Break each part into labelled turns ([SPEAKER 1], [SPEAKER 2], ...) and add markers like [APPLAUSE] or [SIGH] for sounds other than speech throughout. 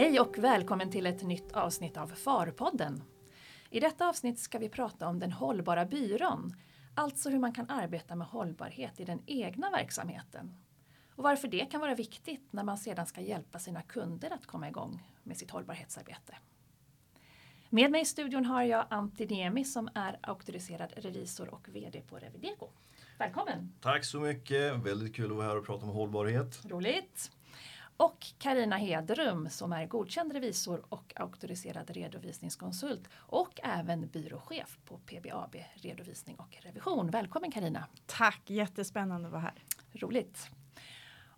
[SPEAKER 1] Hej och välkommen till ett nytt avsnitt av Farpodden. I detta avsnitt ska vi prata om den hållbara byrån, alltså hur man kan arbeta med hållbarhet i den egna verksamheten. Och varför det kan vara viktigt när man sedan ska hjälpa sina kunder att komma igång med sitt hållbarhetsarbete. Med mig i studion har jag Antti Niemi som är auktoriserad revisor och VD på Revideco. Välkommen!
[SPEAKER 2] Tack så mycket, väldigt kul att vara här och prata om hållbarhet.
[SPEAKER 1] Roligt! Och Karina Hedrum som är godkänd revisor och auktoriserad redovisningskonsult och även byråchef på PBAB Redovisning och Revision. Välkommen Karina!
[SPEAKER 3] Tack, jättespännande att vara här.
[SPEAKER 1] Roligt!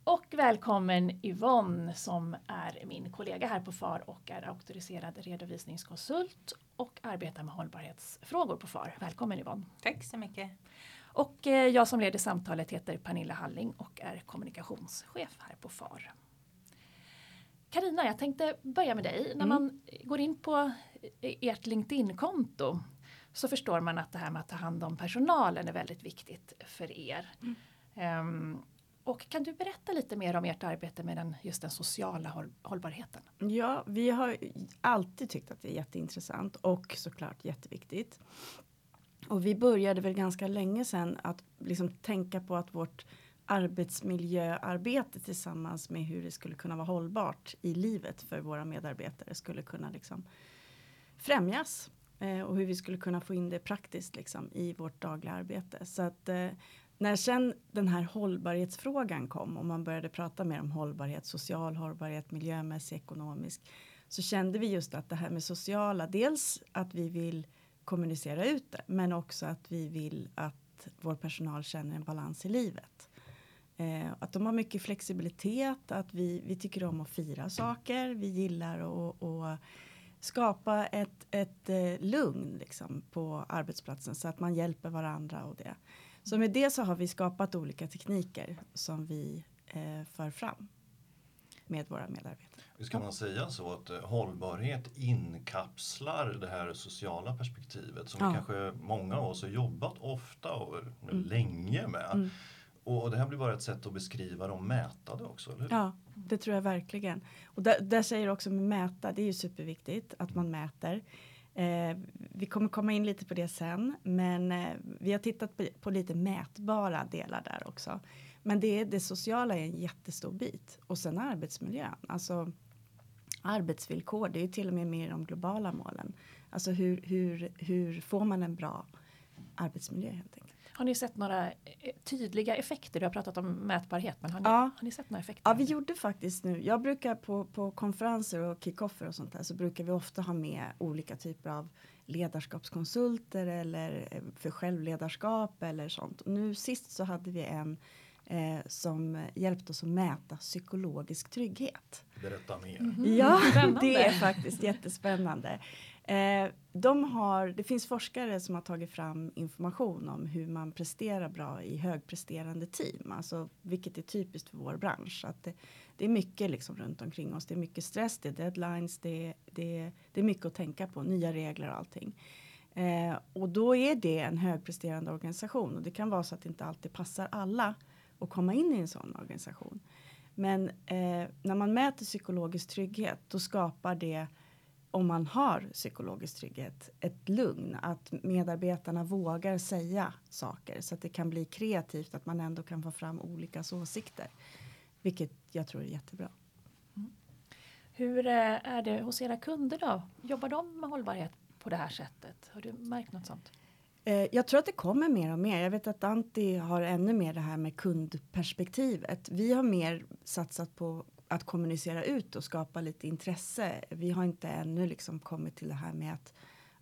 [SPEAKER 1] Och välkommen Yvonne som är min kollega här på FAR och är auktoriserad redovisningskonsult och arbetar med hållbarhetsfrågor på FAR. Välkommen Yvonne!
[SPEAKER 4] Tack så mycket!
[SPEAKER 1] Och eh, jag som leder samtalet heter Pernilla Halling och är kommunikationschef här på FAR. Karina, jag tänkte börja med dig. När mm. man går in på ert LinkedIn-konto så förstår man att det här med att ta hand om personalen är väldigt viktigt för er. Mm. Um, och kan du berätta lite mer om ert arbete med den, just den sociala håll, hållbarheten?
[SPEAKER 3] Ja, vi har alltid tyckt att det är jätteintressant och såklart jätteviktigt. Och vi började väl ganska länge sedan att liksom tänka på att vårt arbetsmiljöarbete tillsammans med hur det skulle kunna vara hållbart i livet för våra medarbetare skulle kunna liksom främjas. Eh, och hur vi skulle kunna få in det praktiskt liksom, i vårt dagliga arbete. Så att eh, när sen den här hållbarhetsfrågan kom och man började prata mer om hållbarhet, social hållbarhet, miljömässig, ekonomisk. Så kände vi just att det här med sociala, dels att vi vill kommunicera ut det, men också att vi vill att vår personal känner en balans i livet. Eh, att de har mycket flexibilitet, att vi, vi tycker om att fira saker, vi gillar att skapa ett, ett eh, lugn liksom, på arbetsplatsen så att man hjälper varandra och det. Så med det så har vi skapat olika tekniker som vi eh, för fram med våra medarbetare.
[SPEAKER 2] Ska man säga så att eh, hållbarhet inkapslar det här sociala perspektivet som ja. kanske många av oss har jobbat ofta och mm. länge med. Mm. Och det här blir bara ett sätt att beskriva dem mätade också, eller hur?
[SPEAKER 3] Ja, det tror jag verkligen. Och där, där säger också med mäta, det är ju superviktigt att man mäter. Eh, vi kommer komma in lite på det sen, men eh, vi har tittat på, på, lite mätbara delar där också. Men det, det sociala är en jättestor bit. Och sen arbetsmiljön, alltså arbetsvillkor, det är till och med mer de globala målen. Alltså hur, hur, hur får man en bra arbetsmiljö helt enkelt.
[SPEAKER 1] Har ni sett några eh, tydliga effekter? Du har pratat om mätbarhet, men har ni,
[SPEAKER 3] ja.
[SPEAKER 1] har ni sett några effekter?
[SPEAKER 3] Ja, vi gjorde faktiskt nu. Jag brukar på, på konferenser och kickoffer och sånt där så brukar vi ofta ha med olika typer av ledarskapskonsulter eller eh, för självledarskap eller sånt. Och nu sist så hade vi en eh, som hjälpte oss att mäta psykologisk trygghet.
[SPEAKER 2] Berätta mer.
[SPEAKER 3] Mm -hmm. Ja, det är faktiskt jättespännande. Eh, de har, det finns forskare som har tagit fram information om hur man presterar bra i högpresterande team. Alltså vilket är typiskt för vår bransch. Att det, det är mycket liksom runt omkring oss. Det är mycket stress, det är deadlines, det, det, det är mycket att tänka på. Nya regler och allting. Eh, och då är det en högpresterande organisation. Och det kan vara så att det inte alltid passar alla att komma in i en sån organisation. Men eh, när man mäter psykologisk trygghet då skapar det om man har psykologisk trygghet, ett lugn. Att medarbetarna vågar säga saker så att det kan bli kreativt, att man ändå kan få fram olika åsikter. Vilket jag tror är jättebra. Mm.
[SPEAKER 1] Hur eh, är det hos era kunder då? Jobbar de med hållbarhet på det här sättet? Har du märkt något sånt?
[SPEAKER 3] Eh, jag tror att det kommer mer och mer. Jag vet att Antti har ännu mer det här med kundperspektivet. Vi har mer satsat på att kommunicera ut och skapa lite intresse. Vi har inte ännu liksom kommit till det här med att,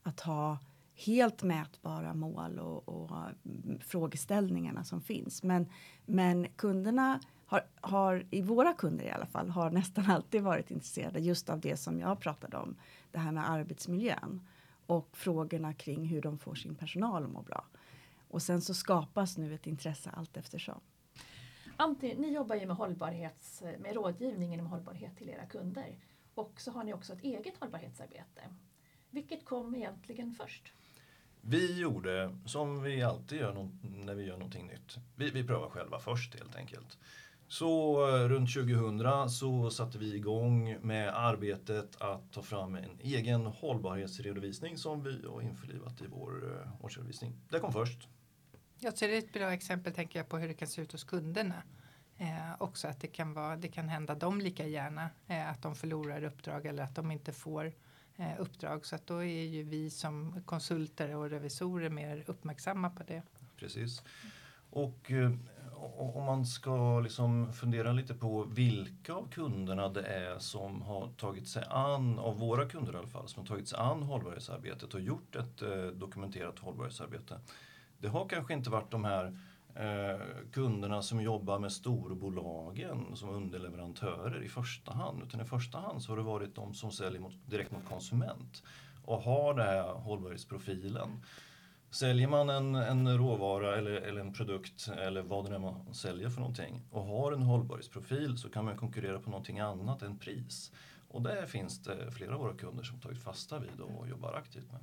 [SPEAKER 3] att ha helt mätbara mål och, och mm, frågeställningarna som finns. Men, men kunderna har, har, i våra kunder i alla fall, har nästan alltid varit intresserade just av det som jag pratade om. Det här med arbetsmiljön och frågorna kring hur de får sin personal att må bra. Och sen så skapas nu ett intresse allt eftersom
[SPEAKER 1] antingen, ni jobbar ju med, hållbarhets, med rådgivning inom hållbarhet till era kunder. Och så har ni också ett eget hållbarhetsarbete. Vilket kom egentligen först?
[SPEAKER 2] Vi gjorde som vi alltid gör när vi gör någonting nytt. Vi, vi prövar själva först helt enkelt. Så eh, runt 2000 så satte vi igång med arbetet att ta fram en egen hållbarhetsredovisning som vi har införlivat i vår eh, årsredovisning. Det kom först.
[SPEAKER 4] Jag ser ett bra exempel tänker jag på hur det kan se ut hos kunderna. Eh, också att det kan, vara, det kan hända dem lika gärna eh, att de förlorar uppdrag eller att de inte får eh, uppdrag. Så att då är ju vi som konsulter och revisorer mer uppmärksamma på det.
[SPEAKER 2] Precis. Och eh, om man ska liksom fundera lite på vilka av kunderna det är som har tagit sig an, av våra kunder i alla fall, som har tagit sig an hållbarhetsarbetet och gjort ett eh, dokumenterat hållbarhetsarbete. Det har kanske inte varit de här eh, kunderna som jobbar med storbolagen som underleverantörer i första hand. Utan i första hand så har det varit de som säljer mot, direkt mot konsument och har den här hållbarhetsprofilen. Säljer man en, en råvara eller, eller en produkt eller vad det är man säljer för någonting och har en hållbarhetsprofil så kan man konkurrera på någonting annat än pris. Och där finns det flera av våra kunder som tagit fasta vid och jobbar aktivt med.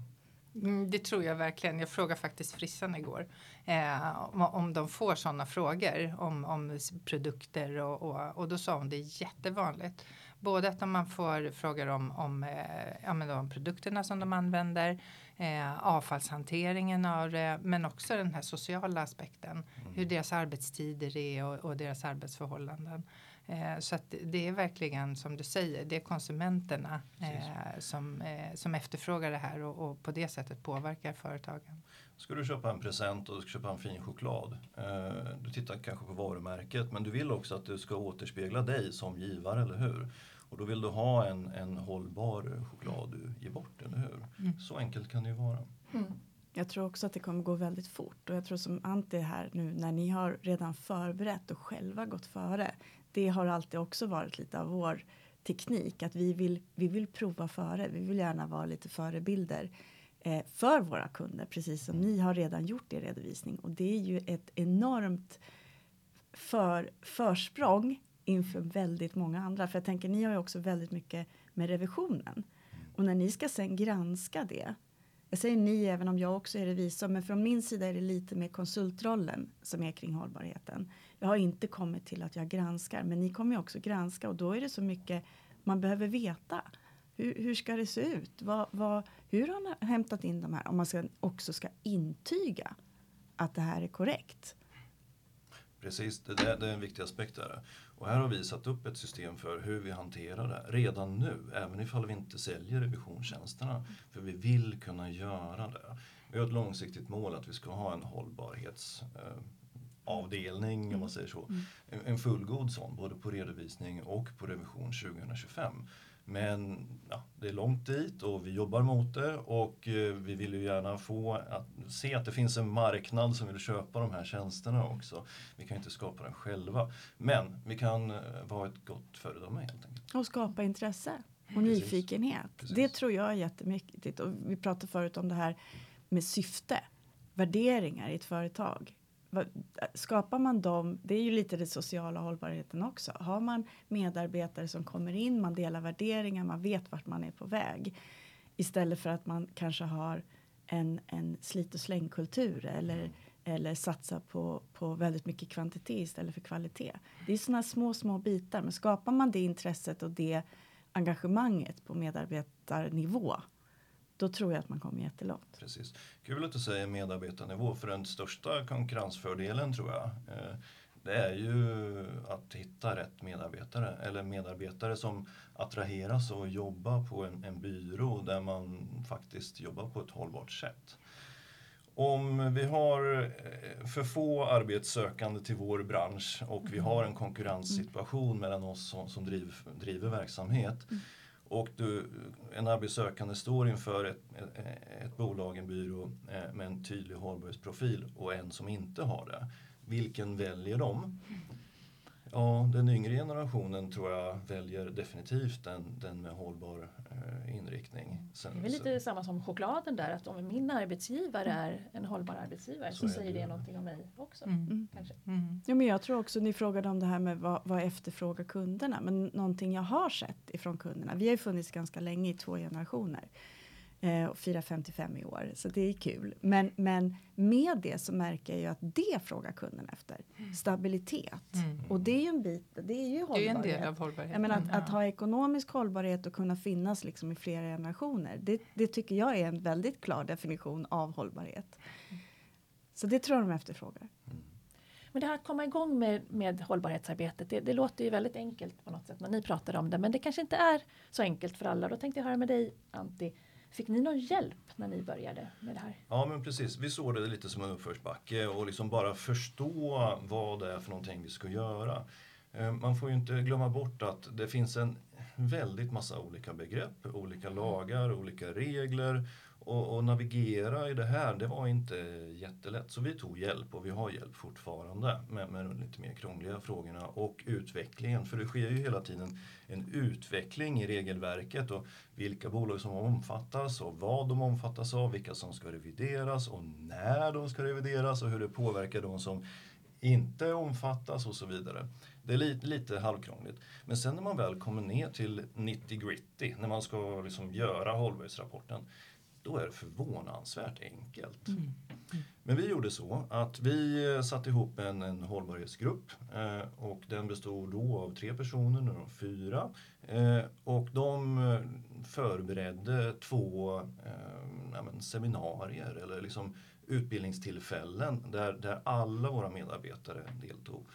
[SPEAKER 4] Mm, det tror jag verkligen. Jag frågade faktiskt frissan igår eh, om, om de får sådana frågor om, om produkter och, och, och då sa hon det är jättevanligt. Både att man får frågor om, om, eh, ja, produkterna som de använder, eh, avfallshanteringen av det, men också den här sociala aspekten. Mm. Hur deras arbetstider är och, och deras arbetsförhållanden. Eh, så att det är verkligen som du säger, det är konsumenterna eh, som, eh, som efterfrågar det här och, och, på det sättet påverkar företagen.
[SPEAKER 2] Ska du köpa en present och du ska köpa en fin choklad. Eh, du tittar kanske på varumärket men du vill också att det ska återspegla dig som givare, eller hur? Och då vill du ha en, en hållbar choklad du ger bort, eller hur? Mm. Så enkelt kan det ju vara. Mm.
[SPEAKER 3] Jag tror också att det kommer gå väldigt fort och jag tror som Ante här nu när ni har redan förberett och själva gått före det har alltid också varit lite av vår teknik att vi vill, vi vill prova före. Vi vill gärna vara lite förebilder eh, för våra kunder, precis som ni har redan gjort i redovisning. Och det är ju ett enormt för, försprång inför väldigt många andra. För jag tänker, ni har ju också väldigt mycket med revisionen. Och när ni ska sen granska det jag säger ni även om jag också är revisor, men från min sida är det lite mer konsultrollen som är kring hållbarheten. Jag har inte kommit till att jag granskar, men ni kommer ju också granska och då är det så mycket man behöver veta. Hur, hur ska det se ut? Vad, vad, hur har man hämtat in de här? Om man ska, också ska intyga att det här är korrekt.
[SPEAKER 2] Precis, det, det, är en viktig aspekt där. Och här har vi satt upp ett system för hur vi hanterar det redan nu, även ifall vi inte säljer revisionstjänsterna. För vi vill kunna göra det. Vi har ett långsiktigt mål att vi ska ha en hållbarhetsavdelning, eh, om man säger så. Mm. En fullgod sån, både på redovisning och på revision 2025. Men ja, det är långt dit och vi jobbar mot det och eh, vi vill ju gärna få att se att det finns en marknad som vill köpa de här tjänsterna också. Vi kan inte skapa den själva. Men vi kan eh, vara ett gott föredöme helt enkelt.
[SPEAKER 3] Och skapa intresse och Precis. nyfikenhet. Precis. Det tror jag är jättemycket. Och vi pratade förut om det här med syfte. Värderingar i ett företag skapar man dem, det är ju lite den sociala hållbarheten också. Har man medarbetare som kommer in, man delar värderingar, man vet vart man är på väg. Istället för att man kanske har en, en slit och slängkultur eller, eller satsa på, på väldigt mycket kvantitet istället för kvalitet. Det är sådana små, små bitar. Men skapar man det intresset och det engagemanget på medarbetarnivå då tror jag att man kommer jättelångt.
[SPEAKER 2] Precis. Kul att du säger medarbetarnivå, för den största konkurrensfördelen tror jag eh, det är ju att hitta rätt medarbetare eller medarbetare som attraheras och jobbar på en, en byrå där man faktiskt jobbar på ett hållbart sätt. Om vi har eh, för få arbetssökande till vår bransch och vi har en konkurrenssituation mellan oss som, som driver, driver verksamhet mm och du, en arbetssökande står inför ett, ett, bolag, en byrå eh, med en tydlig hållbarhetsprofil och en som inte har det. Vilken väljer de? Ja, den yngre generationen tror jag väljer definitivt den, den med hållbar eh, inriktning.
[SPEAKER 1] Sen, det är väl lite samma som chokladen där, att om min arbetsgivare är en hållbar arbetsgivare så, så säger det, det någonting om mig också. Mm. mm. Kanske.
[SPEAKER 3] Mm. Ja, men jag tror också, ni frågade om det här med vad, vad efterfrågar kunderna, men någonting jag har sett ifrån kunderna, vi har ju funnits ganska länge i två generationer. Eh, och firar 55 i år, så det är kul. Men, men med det så märker jag ju att det frågar kunden efter. Stabilitet.
[SPEAKER 4] Mm.
[SPEAKER 3] Och det är ju en bit, det är ju
[SPEAKER 4] Det är en
[SPEAKER 3] hållbarhet.
[SPEAKER 4] del av hållbarheten.
[SPEAKER 3] Jag menar att,
[SPEAKER 4] Ja.
[SPEAKER 3] att ha ekonomisk hållbarhet och kunna finnas liksom i flera generationer. Det, det tycker jag är en väldigt klar definition av hållbarhet. Så det tror jag de efterfrågar.
[SPEAKER 1] Men det här att komma igång med, med hållbarhetsarbetet, det, det låter ju väldigt enkelt på något sätt när ni pratar om det, men det kanske inte är så enkelt för alla. Då tänkte jag höra med dig Antti, fick ni någon hjälp när ni började med det här?
[SPEAKER 2] Ja men precis, vi såg det lite som en uppförsbacke och liksom bara förstå vad det är för någonting vi ska göra. Eh, man får ju inte glömma bort att det finns en väldigt massa olika begrepp, olika lagar, olika regler och, och navigera i det här, det var inte jättelätt. Så vi tog hjälp och vi har hjälp fortfarande med, med de lite mer krångliga frågorna och utvecklingen. För det sker ju hela tiden en utveckling i regelverket och vilka bolag som omfattas och vad de omfattas av, vilka som ska revideras och när de ska revideras och hur det påverkar de som inte omfattas och så vidare. Det är lite, lite halvkrångligt. Men sen när man väl kommer ner till 90 gritty, när man ska liksom göra hållbarhetsrapporten, då är det förvånansvärt enkelt. Men vi gjorde så att vi eh, satte ihop en, en hållbarhetsgrupp eh, och den bestod då av tre personer, nu de fyra. Eh, och de eh, förberedde två eh, ja, men seminarier eller liksom utbildningstillfällen där, där alla våra medarbetare deltog.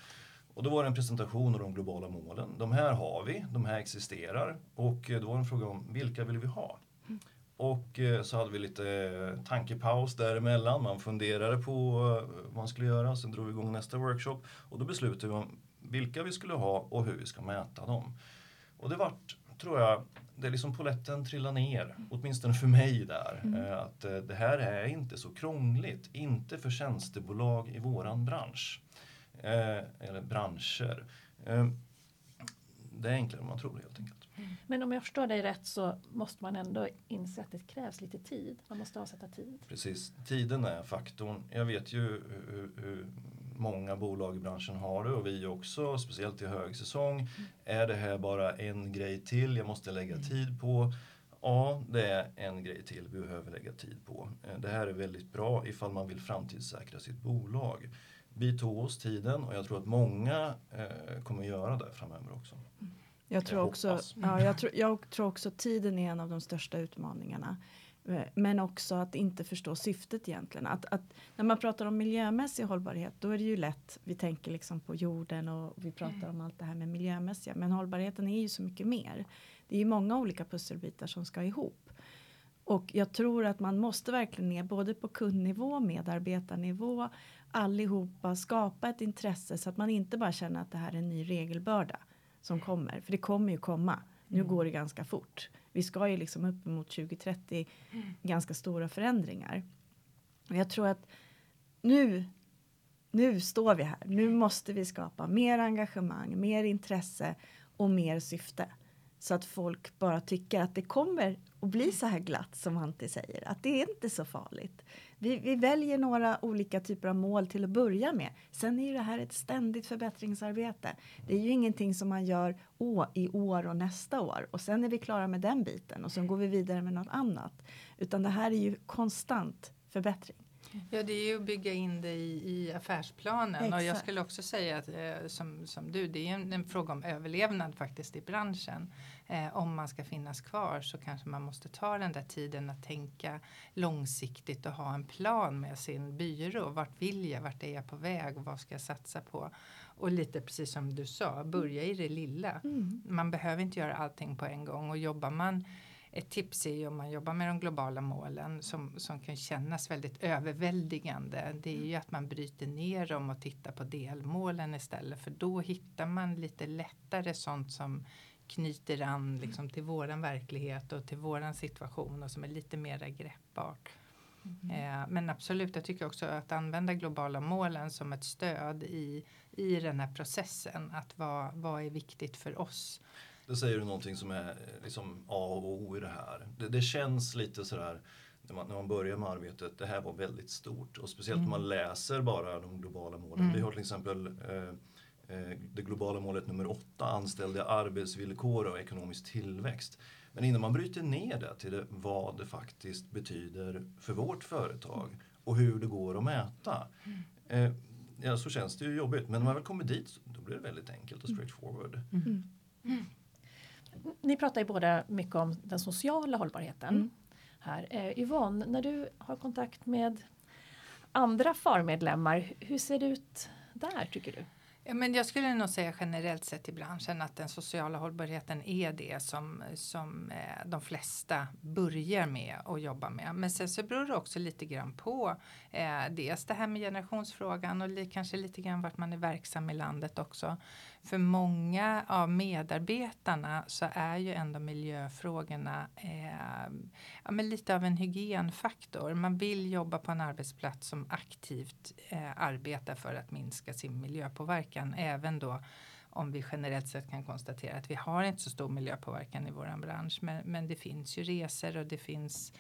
[SPEAKER 2] Och då var det en presentation av de globala målen. De här har vi, de här existerar och eh, då var det en fråga om vilka vill vi ha? Och eh, så hade vi lite eh, tankepaus däremellan. Man funderade på eh, vad man skulle göra. Sen drog vi igång nästa workshop. Och då beslutade vi om vilka vi skulle ha och hur vi ska mäta dem. Och det vart, tror jag, det är liksom poletten trillade ner. Åtminstone för mig där. Eh, Att det här är inte så krångligt. Inte för tjänstebolag i våran bransch. Eller branscher. Det är enklare än man tror helt enkelt.
[SPEAKER 1] Men om jag förstår dig rätt så måste man ändå inse att det krävs lite tid. Man måste avsätta tid.
[SPEAKER 2] Precis, tiden är faktorn. Jag vet ju hur, hur många bolag i branschen har det och vi också, speciellt i högsäsong. Är det här bara en grej till jag måste lägga tid på? Ja, det är en grej till vi behöver lägga tid på. Eh, Det här är väldigt bra ifall man vill framtidssäkra sitt bolag. Vi tog oss tiden och jag tror att många eh, kommer göra det framöver också.
[SPEAKER 3] Jag tror,
[SPEAKER 2] Jag
[SPEAKER 3] också, ja, jag, tror, jag tror också tiden är en av de största utmaningarna. Eh, Men också att inte förstå syftet egentligen. Att, att när man pratar om miljömässig hållbarhet då är det ju lätt. Vi tänker liksom på jorden och vi pratar om allt det här med miljömässiga. Men hållbarheten är ju så mycket mer. Det är ju många olika pusselbitar som ska ihop. Och jag tror att man måste verkligen ner både på kundnivå, medarbetarnivå, allihopa skapa ett intresse så att man inte bara känner att det här är en ny regelbörda som kommer. För det kommer ju komma. Nu går det ganska fort. Vi ska ju liksom upp mot 2030 ganska stora förändringar. Och jag tror att nu, nu står vi här. Nu måste vi skapa mer engagemang, mer intresse och mer syfte. Så att folk bara tycker att det kommer att bli så här glatt som Antti säger. Att det är inte så farligt. Vi, vi väljer några olika typer av mål till att börja med. Sen är ju det här ett ständigt förbättringsarbete. Det är ju ingenting som man gör å, i år och nästa år och sen är vi klara med den biten och sen går vi vidare med något annat. Utan det här är ju konstant förbättring.
[SPEAKER 4] Ja, det är ju att bygga in det i, i affärsplanen. Och jag
[SPEAKER 3] Exakt.
[SPEAKER 4] skulle också säga att eh, som, som du, det är en, en fråga om överlevnad faktiskt i branschen. Eh, om man ska finnas kvar så kanske man måste ta den där tiden att tänka långsiktigt och ha en plan med sin byrå. Vart vill jag? Vart är jag på väg? Vad ska jag satsa på? Och lite precis som du sa, börja i det lilla. Man behöver inte göra allting på en gång och jobbar man ett tips är ju om man jobbar med de globala målen som, som kan kännas väldigt överväldigande. Det är ju att man bryter ner dem och tittar på delmålen istället. För då hittar man lite lättare sånt som knyter an liksom, till våran verklighet och till våran situation och som är lite mera greppbart. Eh, men absolut, jag tycker också att använda globala målen som ett stöd i, i den här processen. Att vad, vad är viktigt för oss?
[SPEAKER 2] Det säger du någonting som är eh, liksom A och O i det här. Det, det känns lite sådär när man, när man börjar med arbetet, det här var väldigt stort. Och speciellt om man läser bara de globala målen. Vi har till exempel eh, eh, det globala målet nummer åtta, anställda arbetsvillkor och ekonomisk tillväxt. Men innan man bryter ner det till det, vad det faktiskt betyder för vårt företag och hur det går att mäta. Eh, ja, så känns det ju jobbigt. Men när man väl kommer dit då blir det väldigt enkelt och straightforward.
[SPEAKER 3] Mm.
[SPEAKER 1] Ni pratar ju båda mycket om den sociala hållbarheten.
[SPEAKER 3] Mm.
[SPEAKER 1] Här. Eh, Yvonne, när du har kontakt med andra FAR-medlemmar, hur ser det ut där tycker du?
[SPEAKER 4] Ja, men jag skulle nog säga generellt sett i branschen att den sociala hållbarheten är det som, som eh, de flesta börjar med att jobba med. Men sen så beror det också lite grann på eh, dels det här med generationsfrågan och li, kanske lite grann vart man är verksam i landet också. För många av medarbetarna så är ju ändå miljöfrågorna eh, ja, men lite av en hygienfaktor. Man vill jobba på en arbetsplats som aktivt eh, arbetar för att minska sin miljöpåverkan. Även då om vi generellt sett kan konstatera att vi har inte så stor miljöpåverkan i våran bransch. Men, men det finns ju resor och det finns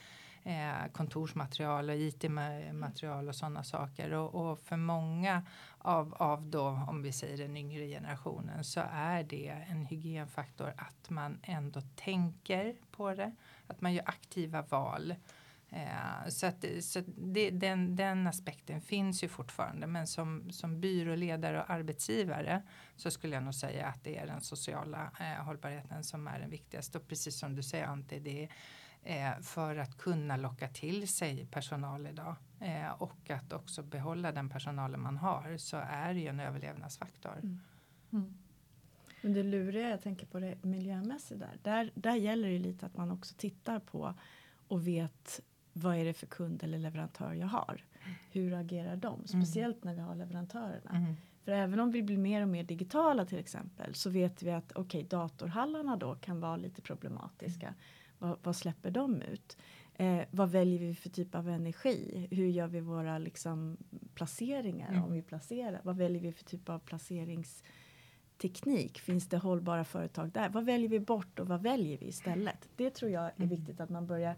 [SPEAKER 4] eh, kontorsmaterial och IT-material och sådana saker. Och, och, för många av, av då, om vi säger den yngre generationen, så är det en hygienfaktor att man ändå tänker på det. Att man gör aktiva val. Eh, så att, så det, den, den aspekten finns ju fortfarande. Men som, som byråledare och arbetsgivare så skulle jag nog säga att det är den sociala eh, hållbarheten som är den viktigaste. Och precis som du säger Ante, det är för att kunna locka till sig personal idag eh, och att också behålla den personalen man har så är det ju en överlevnadsfaktor.
[SPEAKER 3] Mm.
[SPEAKER 1] Mm.
[SPEAKER 3] Men det luriga jag tänker på det miljömässigt där. där. Där gäller det lite att man också tittar på och vet vad är det för kund eller leverantör jag har. Hur agerar de? Speciellt när vi har leverantörerna.
[SPEAKER 4] Mm.
[SPEAKER 3] För även om vi blir mer och mer digitala till exempel så vet vi att okej okay, datorhallarna då kan vara lite problematiska. Vad, vad släpper de ut? Eh, vad väljer vi för typ av energi? Hur gör vi våra liksom, placeringar
[SPEAKER 4] Mm.
[SPEAKER 3] om vi placerar? Vad väljer vi för typ av placeringsteknik? Finns det hållbara företag där? Vad väljer vi bort och vad väljer vi istället? Det tror jag är
[SPEAKER 4] Mm.
[SPEAKER 3] viktigt att man börjar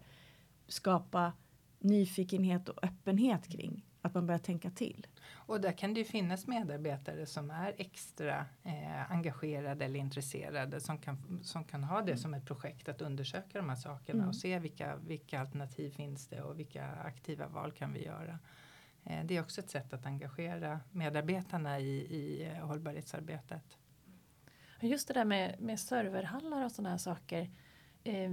[SPEAKER 3] skapa nyfikenhet och öppenhet kring. Att man börjar tänka till.
[SPEAKER 4] Och där kan det ju finnas medarbetare som är extra eh, engagerade eller intresserade som kan, som kan ha det som ett projekt att undersöka de här sakerna
[SPEAKER 3] Mm.
[SPEAKER 4] och se vilka, vilka alternativ finns det och vilka aktiva val kan vi göra. Eh, det är också ett sätt att engagera medarbetarna i, i eh, hållbarhetsarbetet.
[SPEAKER 1] Just det där med, med serverhallar och sådana här saker. Eh,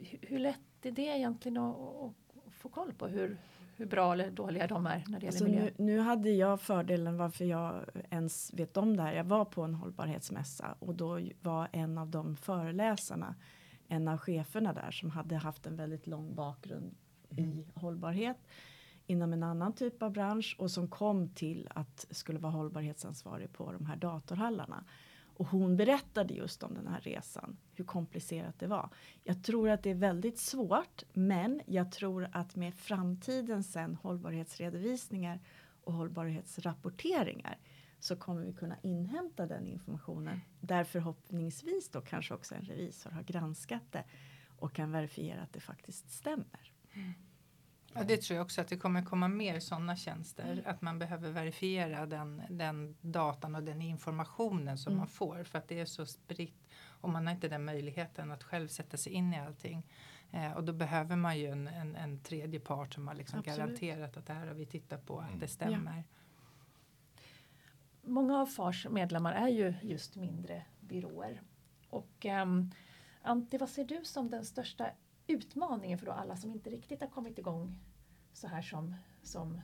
[SPEAKER 1] hur, hur lätt är det egentligen att, att få koll på hur, hur bra eller dåliga de är när det gäller
[SPEAKER 3] Alltså
[SPEAKER 1] miljö?
[SPEAKER 3] nu, nu hade jag fördelen varför jag ens vet om det här. Jag var på en hållbarhetsmässa och då var en av de föreläsarna en av cheferna där som hade haft en väldigt lång bakgrund i hållbarhet inom en annan typ av bransch och som kom till att skulle vara hållbarhetsansvarig på de här datorhallarna. Och hon berättade just om den här resan, hur komplicerat det var. Jag tror att det är väldigt svårt, men jag tror att med framtiden sen hållbarhetsredovisningar och hållbarhetsrapporteringar så kommer vi kunna inhämta den informationen där förhoppningsvis då kanske också en revisor har granskat det och kan verifiera att det faktiskt stämmer. Mm.
[SPEAKER 4] Ja, det tror jag också att det kommer komma mer sådana tjänster. Att man behöver verifiera den, den datan och den informationen som
[SPEAKER 3] Mm.
[SPEAKER 4] man får. För att det är så spritt och man har inte den möjligheten att själv sätta sig in i allting. Eh, och då behöver man ju en, en, en tredje part som har liksom
[SPEAKER 3] Absolut.
[SPEAKER 4] garanterat att det här har vi tittat på, att
[SPEAKER 2] Mm.
[SPEAKER 4] det stämmer.
[SPEAKER 1] Många av FARs medlemmar är ju just mindre byråer. Och um, Antti, vad ser du som den största utmaningen för då alla som inte riktigt har kommit igång så här som, som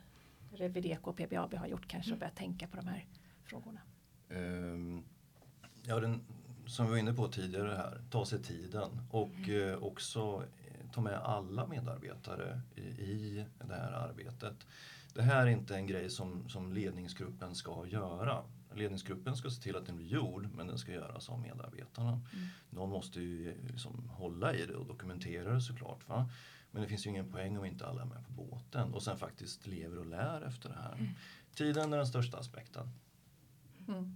[SPEAKER 1] Revideco och PBAB har gjort kanske och börjat tänka på de här frågorna?
[SPEAKER 2] Ehm, ja, den, som vi var inne på tidigare här, ta sig tiden och eh, också eh, ta med alla medarbetare i, i det här arbetet. Det här är inte en grej som, som ledningsgruppen ska göra. Ledningsgruppen ska se till att den blir gjord men den ska göras av medarbetarna. Någon måste ju liksom hålla i det och dokumentera det såklart. Va? Men det finns ju ingen poäng om inte alla är med på båten och sen faktiskt lever och lär efter det här. Tiden är den största aspekten.
[SPEAKER 1] Mm.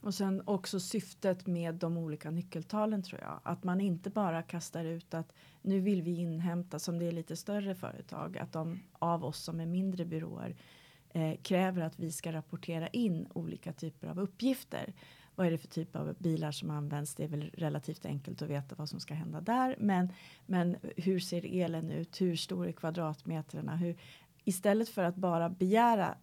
[SPEAKER 3] Och sen också syftet med de olika nyckeltalen tror jag. Att man inte bara kastar ut att nu vill vi inhämta, som det är lite större företag, att de av oss som är mindre byråer eh, kräver att vi ska rapportera in olika typer av uppgifter. vad är det för typ av bilar som används? Det är väl relativt enkelt att veta vad som ska hända där. Men, men hur ser elen ut? Hur stor är kvadratmetrarna? Hur, istället för att bara begära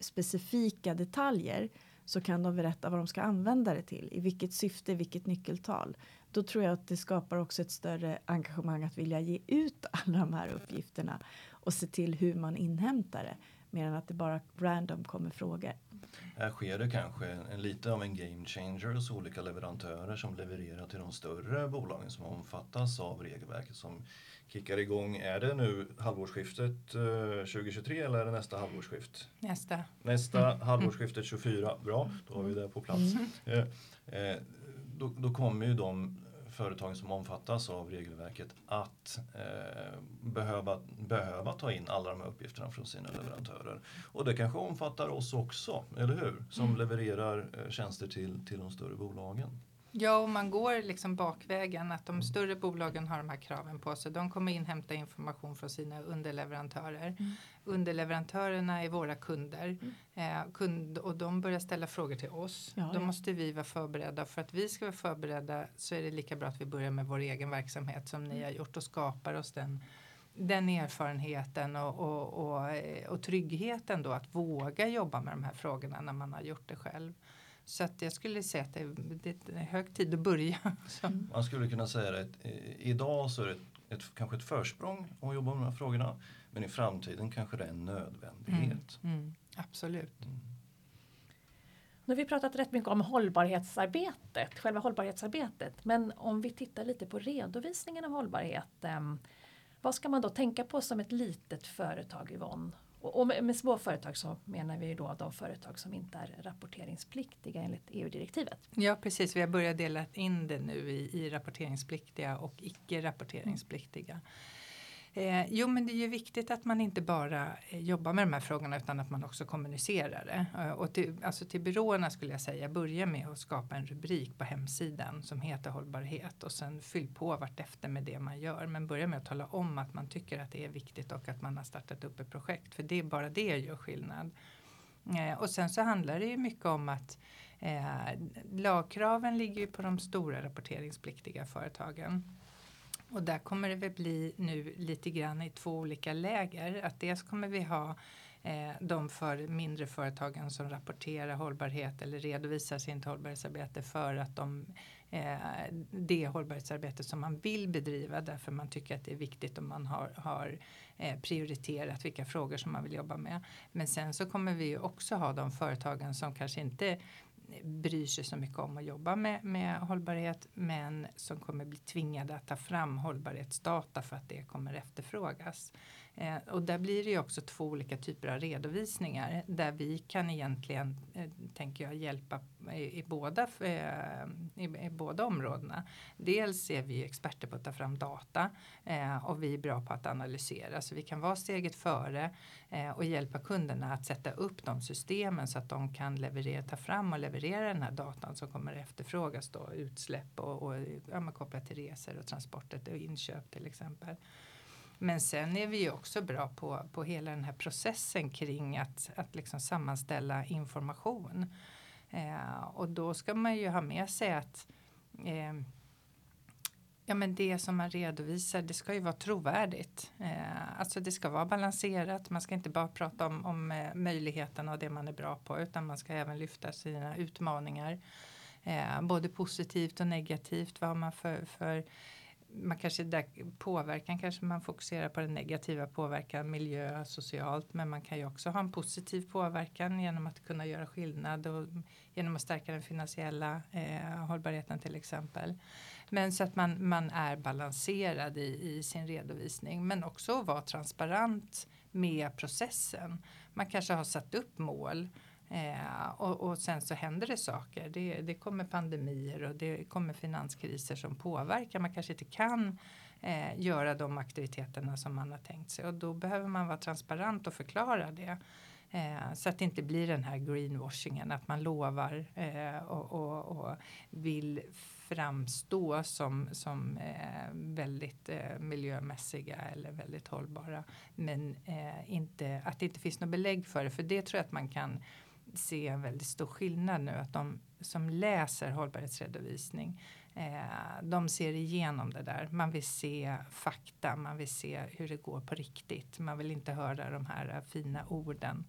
[SPEAKER 3] specifika detaljer så kan de berätta vad de ska använda det till. I vilket syfte, vilket nyckeltal. Då tror jag att det skapar också ett större engagemang att vilja ge ut alla de här uppgifterna och se till hur man inhämtar det. Mer än att det bara random kommer frågor.
[SPEAKER 2] Här sker det kanske en, lite av en game changer hos olika leverantörer som levererar till de större bolagen som omfattas av regelverket som kickar igång. Är det nu halvårsskiftet 2023 eh, eller är det nästa halvårsskift?
[SPEAKER 4] Nästa.
[SPEAKER 2] Nästa mm. halvårsskiftet 24. Bra, då har vi det på plats. Mm. Eh, eh, då, då kommer ju de företagen som omfattas av regelverket att eh, behöva, behöva ta in alla de här uppgifterna från sina leverantörer. Och det kanske omfattar oss också, eller hur? Som mm. levererar eh, tjänster till, till de större bolagen.
[SPEAKER 4] Ja, och man går liksom bakvägen att de större bolagen har de här kraven på sig. De kommer inhämta information från sina underleverantörer. Mm. Underleverantörerna är våra kunder mm. eh, kund, och de börjar ställa frågor till oss. Ja, Då ja. måste vi vara förberedda. För att vi ska vara förberedda så är det lika bra att vi börjar med vår egen verksamhet som ni har gjort och skapar oss den den erfarenheten och, och, och, och tryggheten då att våga jobba med de här frågorna när man har gjort det själv. Så att jag skulle säga att det, det är hög tid att börja. [LAUGHS]
[SPEAKER 2] Mm. Man skulle kunna säga att idag så är det ett, kanske ett försprång att jobba med de här frågorna. Men i framtiden kanske det är en nödvändighet.
[SPEAKER 4] Mm, mm, absolut. Mm.
[SPEAKER 1] Nu har vi pratat rätt mycket om hållbarhetsarbetet, själva hållbarhetsarbetet. Men om vi tittar lite på redovisningen av hållbarhet. Vad ska man då tänka på som ett litet företag Yvonne? Och med, med små företag så menar vi då de företag som inte är rapporteringspliktiga enligt EU-direktivet.
[SPEAKER 4] Ja precis, vi har börjat dela in det nu i, i rapporteringspliktiga och icke rapporteringspliktiga. Eh, jo men det är ju viktigt att man inte bara eh, jobbar med de här frågorna utan att man också kommunicerar det. Eh, och till, alltså till byråerna skulle jag säga börja med att skapa en rubrik på hemsidan som heter hållbarhet och sen fyll på vartefter med det man gör. Men börja med att tala om att man tycker att det är viktigt och att man har startat upp ett projekt för det är bara det gör skillnad. Eh, och sen så handlar det ju mycket om att eh, lagkraven ligger ju på de stora rapporteringspliktiga företagen. Och där kommer det väl bli nu lite grann i två olika läger. Att dels kommer vi ha eh, de för mindre företagen som rapporterar hållbarhet eller redovisar sitt hållbarhetsarbete för att de eh, det hållbarhetsarbete som man vill bedriva därför man tycker att det är viktigt och man har, har eh, prioriterat vilka frågor som man vill jobba med. Men sen så kommer vi också ha de företagen som kanske inte bryr sig så mycket om att jobba med, med hållbarhet men som kommer bli tvingade att ta fram hållbarhetsdata för att det kommer efterfrågas. Eh, och där blir det ju också två olika typer av redovisningar där vi kan egentligen, eh, tänker jag, hjälpa i, i båda, eh, i, i, båda områdena. Dels är vi experter på att ta fram data eh, och vi är bra på att analysera så vi kan vara steget före eh, och hjälpa kunderna att sätta upp de systemen så att de kan leverera, ta fram och leverera den här datan som kommer efterfrågas då utsläpp och, och ja, kopplat till resor och transporter och inköp till exempel. Men sen är vi ju också bra på, på hela den här processen kring att, att liksom sammanställa information. Eh, och då ska man ju ha med sig att eh, Ja men det som man redovisar det ska ju vara trovärdigt. Eh, alltså det ska vara balanserat. Man ska inte bara prata om, om eh, möjligheterna och det man är bra på utan man ska även lyfta sina utmaningar. Eh, både positivt och negativt. Vad har man för, för man kanske där påverkan kanske man fokuserar på den negativa påverkan miljö socialt men man kan ju också ha en positiv påverkan genom att kunna göra skillnad och genom att stärka den finansiella eh, hållbarheten till exempel. Men så att man, man är balanserad i, i sin redovisning men också vara transparent med processen. Man kanske har satt upp mål Eh, och, och, sen så händer det saker. Det, det, kommer pandemier och det kommer finanskriser som påverkar. Man kanske inte kan eh, göra de aktiviteterna som man har tänkt sig och då behöver man vara transparent och förklara det. Eh, så att det inte blir den här greenwashingen att man lovar eh, och, och, och, vill framstå som, som eh, väldigt eh, miljömässiga eller väldigt hållbara. Men eh, inte, att det inte finns något belägg för det. För det tror jag att man kan se en väldigt stor skillnad nu att de som läser hållbarhetsredovisning eh, de ser igenom det där. Man vill se fakta, man vill se hur det går på riktigt. Man vill inte höra de här fina orden.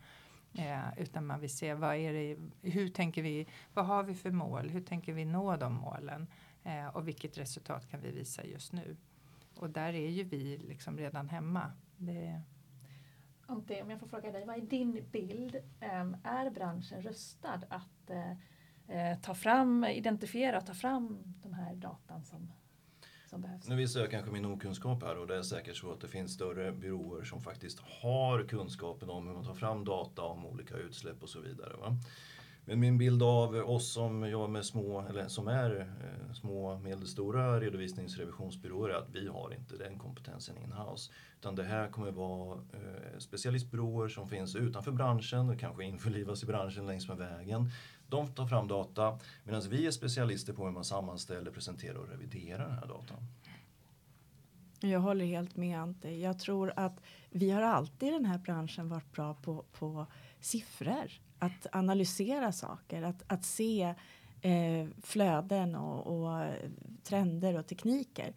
[SPEAKER 4] Eh, utan man vill se vad är det, hur tänker vi, vad har vi för mål, hur tänker vi nå de målen eh, och vilket resultat kan vi visa just nu. Och där är ju vi liksom redan hemma. Det...
[SPEAKER 1] Ante, om jag får fråga dig, vad är din bild? Ehm, är branschen rustad att eh, eh, ta fram, identifiera och ta fram de här datan som, som behövs?
[SPEAKER 2] Nu visar jag kanske min okunskap här och det är säkert så att det finns större byråer som faktiskt har kunskapen om hur man tar fram data om olika utsläpp och så vidare. Va? Men min bild av oss som jobbar med små, eller som är eh, små medelstora redovisningsrevisionsbyråer är att vi har inte den kompetensen in-house. Utan det här kommer vara eh, specialistbyråer som finns utanför branschen och kanske införlivas i branschen längs med vägen. De tar fram data medan vi är specialister på hur man sammanställer, presenterar och reviderar den här datan.
[SPEAKER 3] Jag håller helt med Ante. Jag tror att vi har alltid i den här branschen varit bra på, på siffror. Att analysera saker, att, att se eh, flöden och, och, trender och tekniker.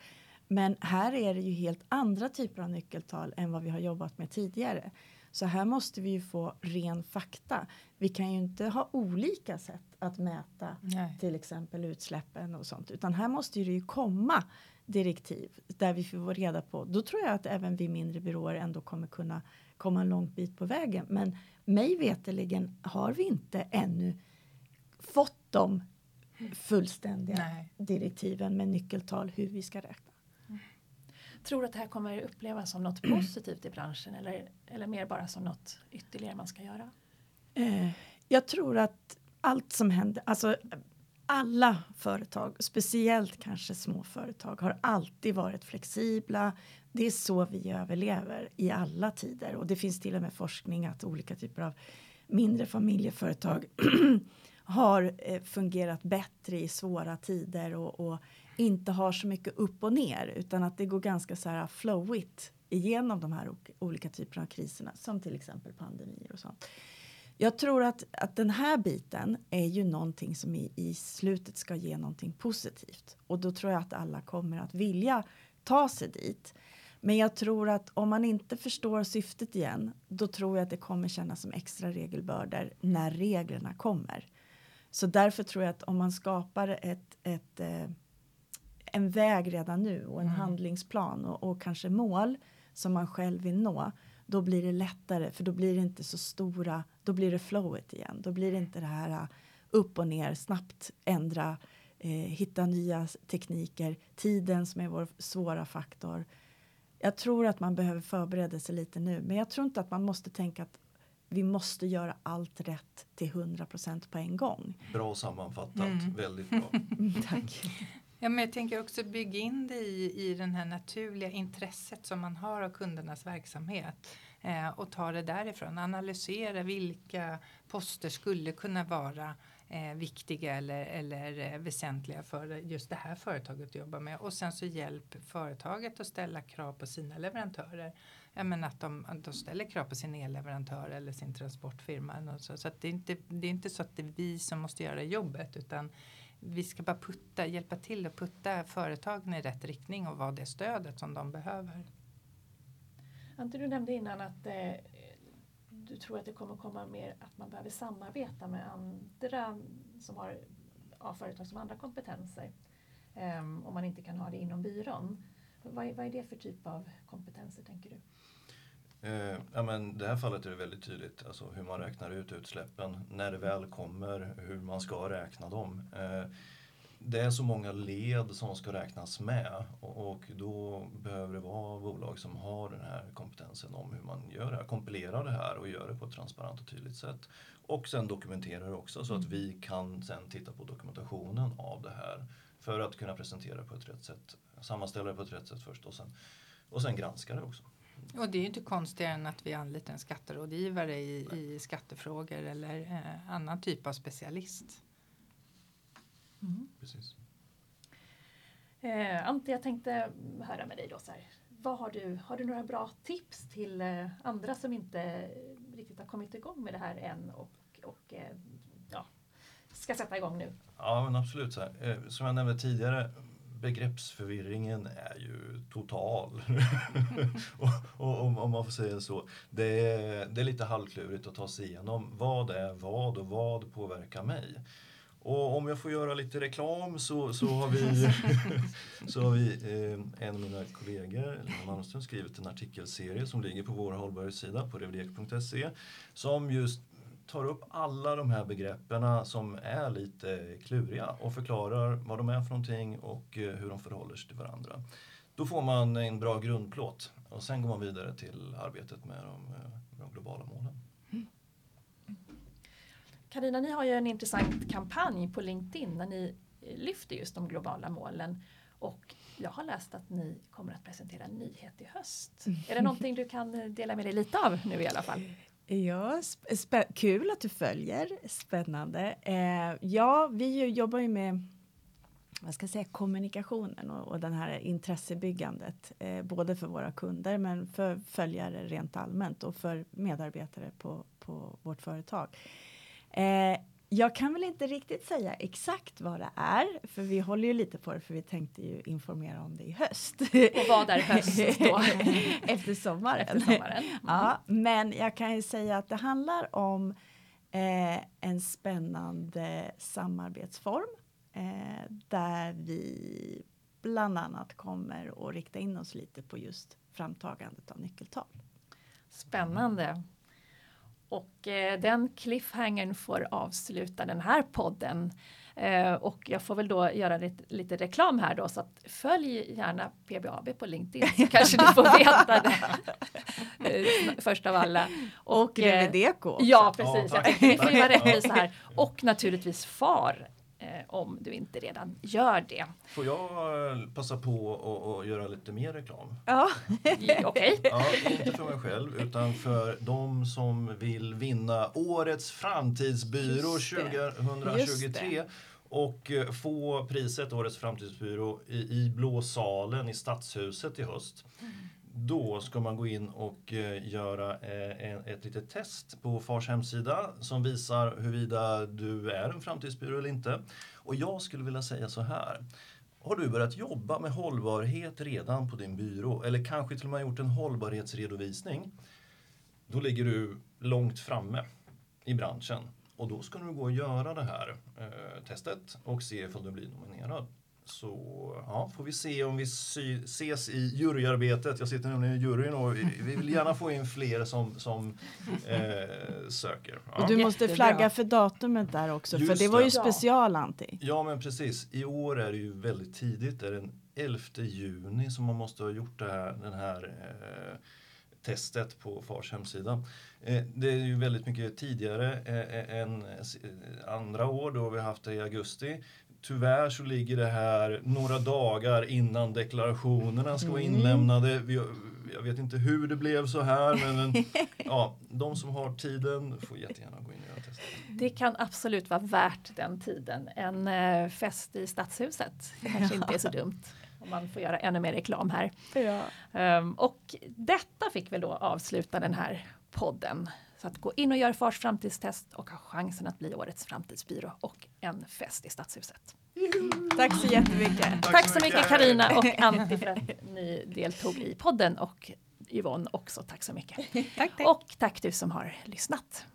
[SPEAKER 3] Men här är det ju helt andra typer av nyckeltal än vad vi har jobbat med tidigare. Så här måste vi ju få ren fakta. Vi kan ju inte ha olika sätt att mäta Nej. till exempel utsläppen och sånt. Utan här måste det ju komma direktiv där vi får reda på. Då tror jag att även vi mindre byråer ändå kommer kunna komma en lång bit på vägen. Men mig veteligen har vi inte ännu fått de fullständiga Nej. direktiven med nyckeltal hur vi ska räkna.
[SPEAKER 1] Tror du att det här kommer upplevas som något positivt i branschen eller, eller mer bara som något ytterligare man ska göra?
[SPEAKER 3] Eh, jag tror att allt som händer, alltså alla företag, speciellt kanske små företag, har alltid varit flexibla. Det är så vi överlever i alla tider och det finns till och med forskning att olika typer av mindre familjeföretag [CLEARS THROAT] har eh, fungerat bättre i svåra tider och, och, inte har så mycket upp och ner utan att det går ganska så här flowigt igenom de här olika typerna av kriserna som till exempel pandemier och sånt. Jag tror att, att den här biten är ju någonting som i, i slutet ska ge någonting positivt och då tror jag att alla kommer att vilja ta sig dit. Men jag tror att om man inte förstår syftet igen, då tror jag att det kommer kännas som extra regelbördor när reglerna kommer. Så därför tror jag att om man skapar ett, ett eh, en väg redan nu och en mm. handlingsplan och, och, kanske mål som man själv vill nå, då blir det lättare för då blir det inte så stora, då blir det flowet igen. Då blir det inte det här uh, upp och ner, snabbt ändra, eh, hitta nya tekniker, tiden som är vår svåra faktor. Jag tror att man behöver förbereda sig lite nu, men jag tror inte att man måste tänka att vi måste göra allt rätt till 100% på en gång.
[SPEAKER 2] Bra sammanfattat, mm. väldigt bra. [LAUGHS]
[SPEAKER 3] Tack.
[SPEAKER 4] Ja, men jag tänker också bygga in det i, i den här naturliga intresset som man har av kundernas verksamhet eh, och ta det därifrån. Analysera vilka poster skulle kunna vara eh, viktiga eller, eller eh, väsentliga för just det här företaget att jobba med och sen så hjälp företaget att ställa krav på sina leverantörer. Ja, men att, de, att de ställer krav på sin elleverantör eller sin transportfirma. Så så att det, är inte, det är inte så att det är vi som måste göra jobbet utan vi ska bara putta, hjälpa till att putta företagen i rätt riktning och vara det stödet som de behöver.
[SPEAKER 1] Ante, du nämnde innan att eh, du tror att det kommer komma mer att man behöver samarbeta med andra som har ja, företag som har andra kompetenser. Eh, om man inte kan ha det inom byrån. Vad är, vad är det för typ av kompetenser tänker du?
[SPEAKER 2] Eh, ja, men det här fallet är det väldigt tydligt alltså hur man räknar ut utsläppen, när det väl kommer, hur man ska räkna dem. Eh, det är så många led som ska räknas med och, och, då behöver det vara bolag som har den här kompetensen om hur man gör det här, kompilerar det här och gör det på ett transparent och tydligt sätt. Och sen dokumenterar det också så att vi kan sen titta på dokumentationen av det här för att kunna presentera det på ett rätt sätt, sammanställa det på ett rätt sätt först och sen, och sen granska det också.
[SPEAKER 4] Och det är ju inte konstigare än att vi anlitar en skatterådgivare i, i skattefrågor eller eh, annan typ av specialist.
[SPEAKER 2] Mm. Precis.
[SPEAKER 1] Eh, Ante, jag tänkte höra med dig då så här. Vad har, du, har du några bra tips till eh, andra som inte riktigt har kommit igång med det här än och, och eh, ska sätta igång nu.
[SPEAKER 2] Ja, men absolut. Så här. Eh, Som jag nämnde tidigare, begreppsförvirringen är ju total. [LAUGHS] och, om man får säga så. Det är, det är lite halvklurigt att ta sig igenom. Vad är vad och vad påverkar mig? Och om jag får göra lite reklam så, så har vi, [LAUGHS] så har vi eh, en av mina kollegor, Lena Malmström, skrivit en artikelserie som ligger på vår hållbarhetssida på revidek.se som just tar upp alla de här begreppen som är lite kluriga och förklarar vad de är för någonting och eh, hur de förhåller sig till varandra. Då får man en bra grundplåt och sen går man vidare till arbetet med de, eh, med de globala målen.
[SPEAKER 1] Karina, ni har ju en intressant kampanj på LinkedIn när ni eh, lyfter just de globala målen. Och jag har läst att ni kommer att presentera en nyhet i höst. Är det någonting du kan eh, dela med dig lite av nu i alla fall?
[SPEAKER 3] Ja, sp- kul att du följer. Spännande. Eh, ja, vi jobbar ju med vad ska jag säga, kommunikationen och, och den här intressebyggandet. Eh, både för våra kunder men för följare rent allmänt och för medarbetare på, på vårt företag. Eh, jag kan väl inte riktigt säga exakt vad det är, för vi håller ju lite på det, för vi tänkte ju informera om det i höst.
[SPEAKER 1] Och vad är höst då? [LAUGHS]
[SPEAKER 3] Efter sommaren.
[SPEAKER 1] Efter sommaren. [LAUGHS]
[SPEAKER 3] Ja, men jag kan ju säga att det handlar om eh, en spännande samarbetsform eh, där vi bland annat kommer att rikta in oss lite på just framtagandet av nyckeltal.
[SPEAKER 1] Spännande. Och eh, den cliffhangern får avsluta den här podden. Eh, och jag får väl då göra lite, lite reklam här då så att följ gärna PBAB på LinkedIn så kanske ni får veta det [LAUGHS] eh, först av alla.
[SPEAKER 3] Och
[SPEAKER 1] eh,
[SPEAKER 3] Revideco också.
[SPEAKER 1] Ja precis, [LAUGHS]
[SPEAKER 2] Ja,
[SPEAKER 1] jag tänkte vi får ju vara
[SPEAKER 2] Tack.
[SPEAKER 1] rättvisa här. Och naturligtvis FAR eh, om du inte redan gör det.
[SPEAKER 2] Får jag eh, passa på och göra lite mer reklam? [LAUGHS]
[SPEAKER 3] Ja.
[SPEAKER 1] Okej.
[SPEAKER 2] Ja, inte för mig själv utan för de som vill vinna Årets framtidsbyrå
[SPEAKER 3] Just det.
[SPEAKER 2] 2023 och eh, få priset Årets framtidsbyrå i, i Blå salen i Stadshuset i höst. Då ska man gå in och eh, göra eh, ett litet test på Fars hemsida som visar huruvida du är en framtidsbyrå eller inte. Och jag skulle vilja säga så här. Har du börjat jobba med hållbarhet redan på din byrå eller kanske till och med gjort en hållbarhetsredovisning? Då ligger du långt framme i branschen och då ska du gå och göra det här eh, testet och se ifall du blir nominerad. Så ja, får vi se om vi sy- ses i juryarbetet. Jag sitter nämligen i juryn och vi vi vill gärna få in fler som, som eh, söker.
[SPEAKER 3] Och
[SPEAKER 2] Ja.
[SPEAKER 3] du måste
[SPEAKER 1] Jättebra.
[SPEAKER 3] flagga för datumet där också, för
[SPEAKER 2] Just
[SPEAKER 3] det var ju
[SPEAKER 2] det.
[SPEAKER 3] special Antti.
[SPEAKER 2] Ja men precis. I år är det ju väldigt tidigt. Det är den 11 juni som man måste ha gjort det här, den här eh, testet på Fars hemsida. Eh, det är ju väldigt mycket tidigare eh, än eh, eh, andra år då vi haft det i augusti. Tyvärr så ligger det här några dagar innan deklarationerna ska vara
[SPEAKER 3] Mm.
[SPEAKER 2] inlämnade. Vi, jag vet inte hur det blev så här men, men [LAUGHS] ja, de som har tiden får jättegärna gå in och göra testet.
[SPEAKER 1] Det kan absolut vara värt den tiden. En eh, fest i Stadshuset kanske inte är så dumt. Om man får göra ännu mer reklam här.
[SPEAKER 3] Ja.
[SPEAKER 1] Ehm, och detta fick väl då avsluta den här podden. Så att gå in och gör Fars framtidstest och ha chansen att bli årets framtidsbyrå och en fest i Stadshuset.
[SPEAKER 3] Tack så jättemycket.
[SPEAKER 1] Tack så mycket Karina och Antti för att ni deltog i podden och Yvonne också. Tack så mycket.
[SPEAKER 3] Tack, tack.
[SPEAKER 1] Och tack du som har lyssnat.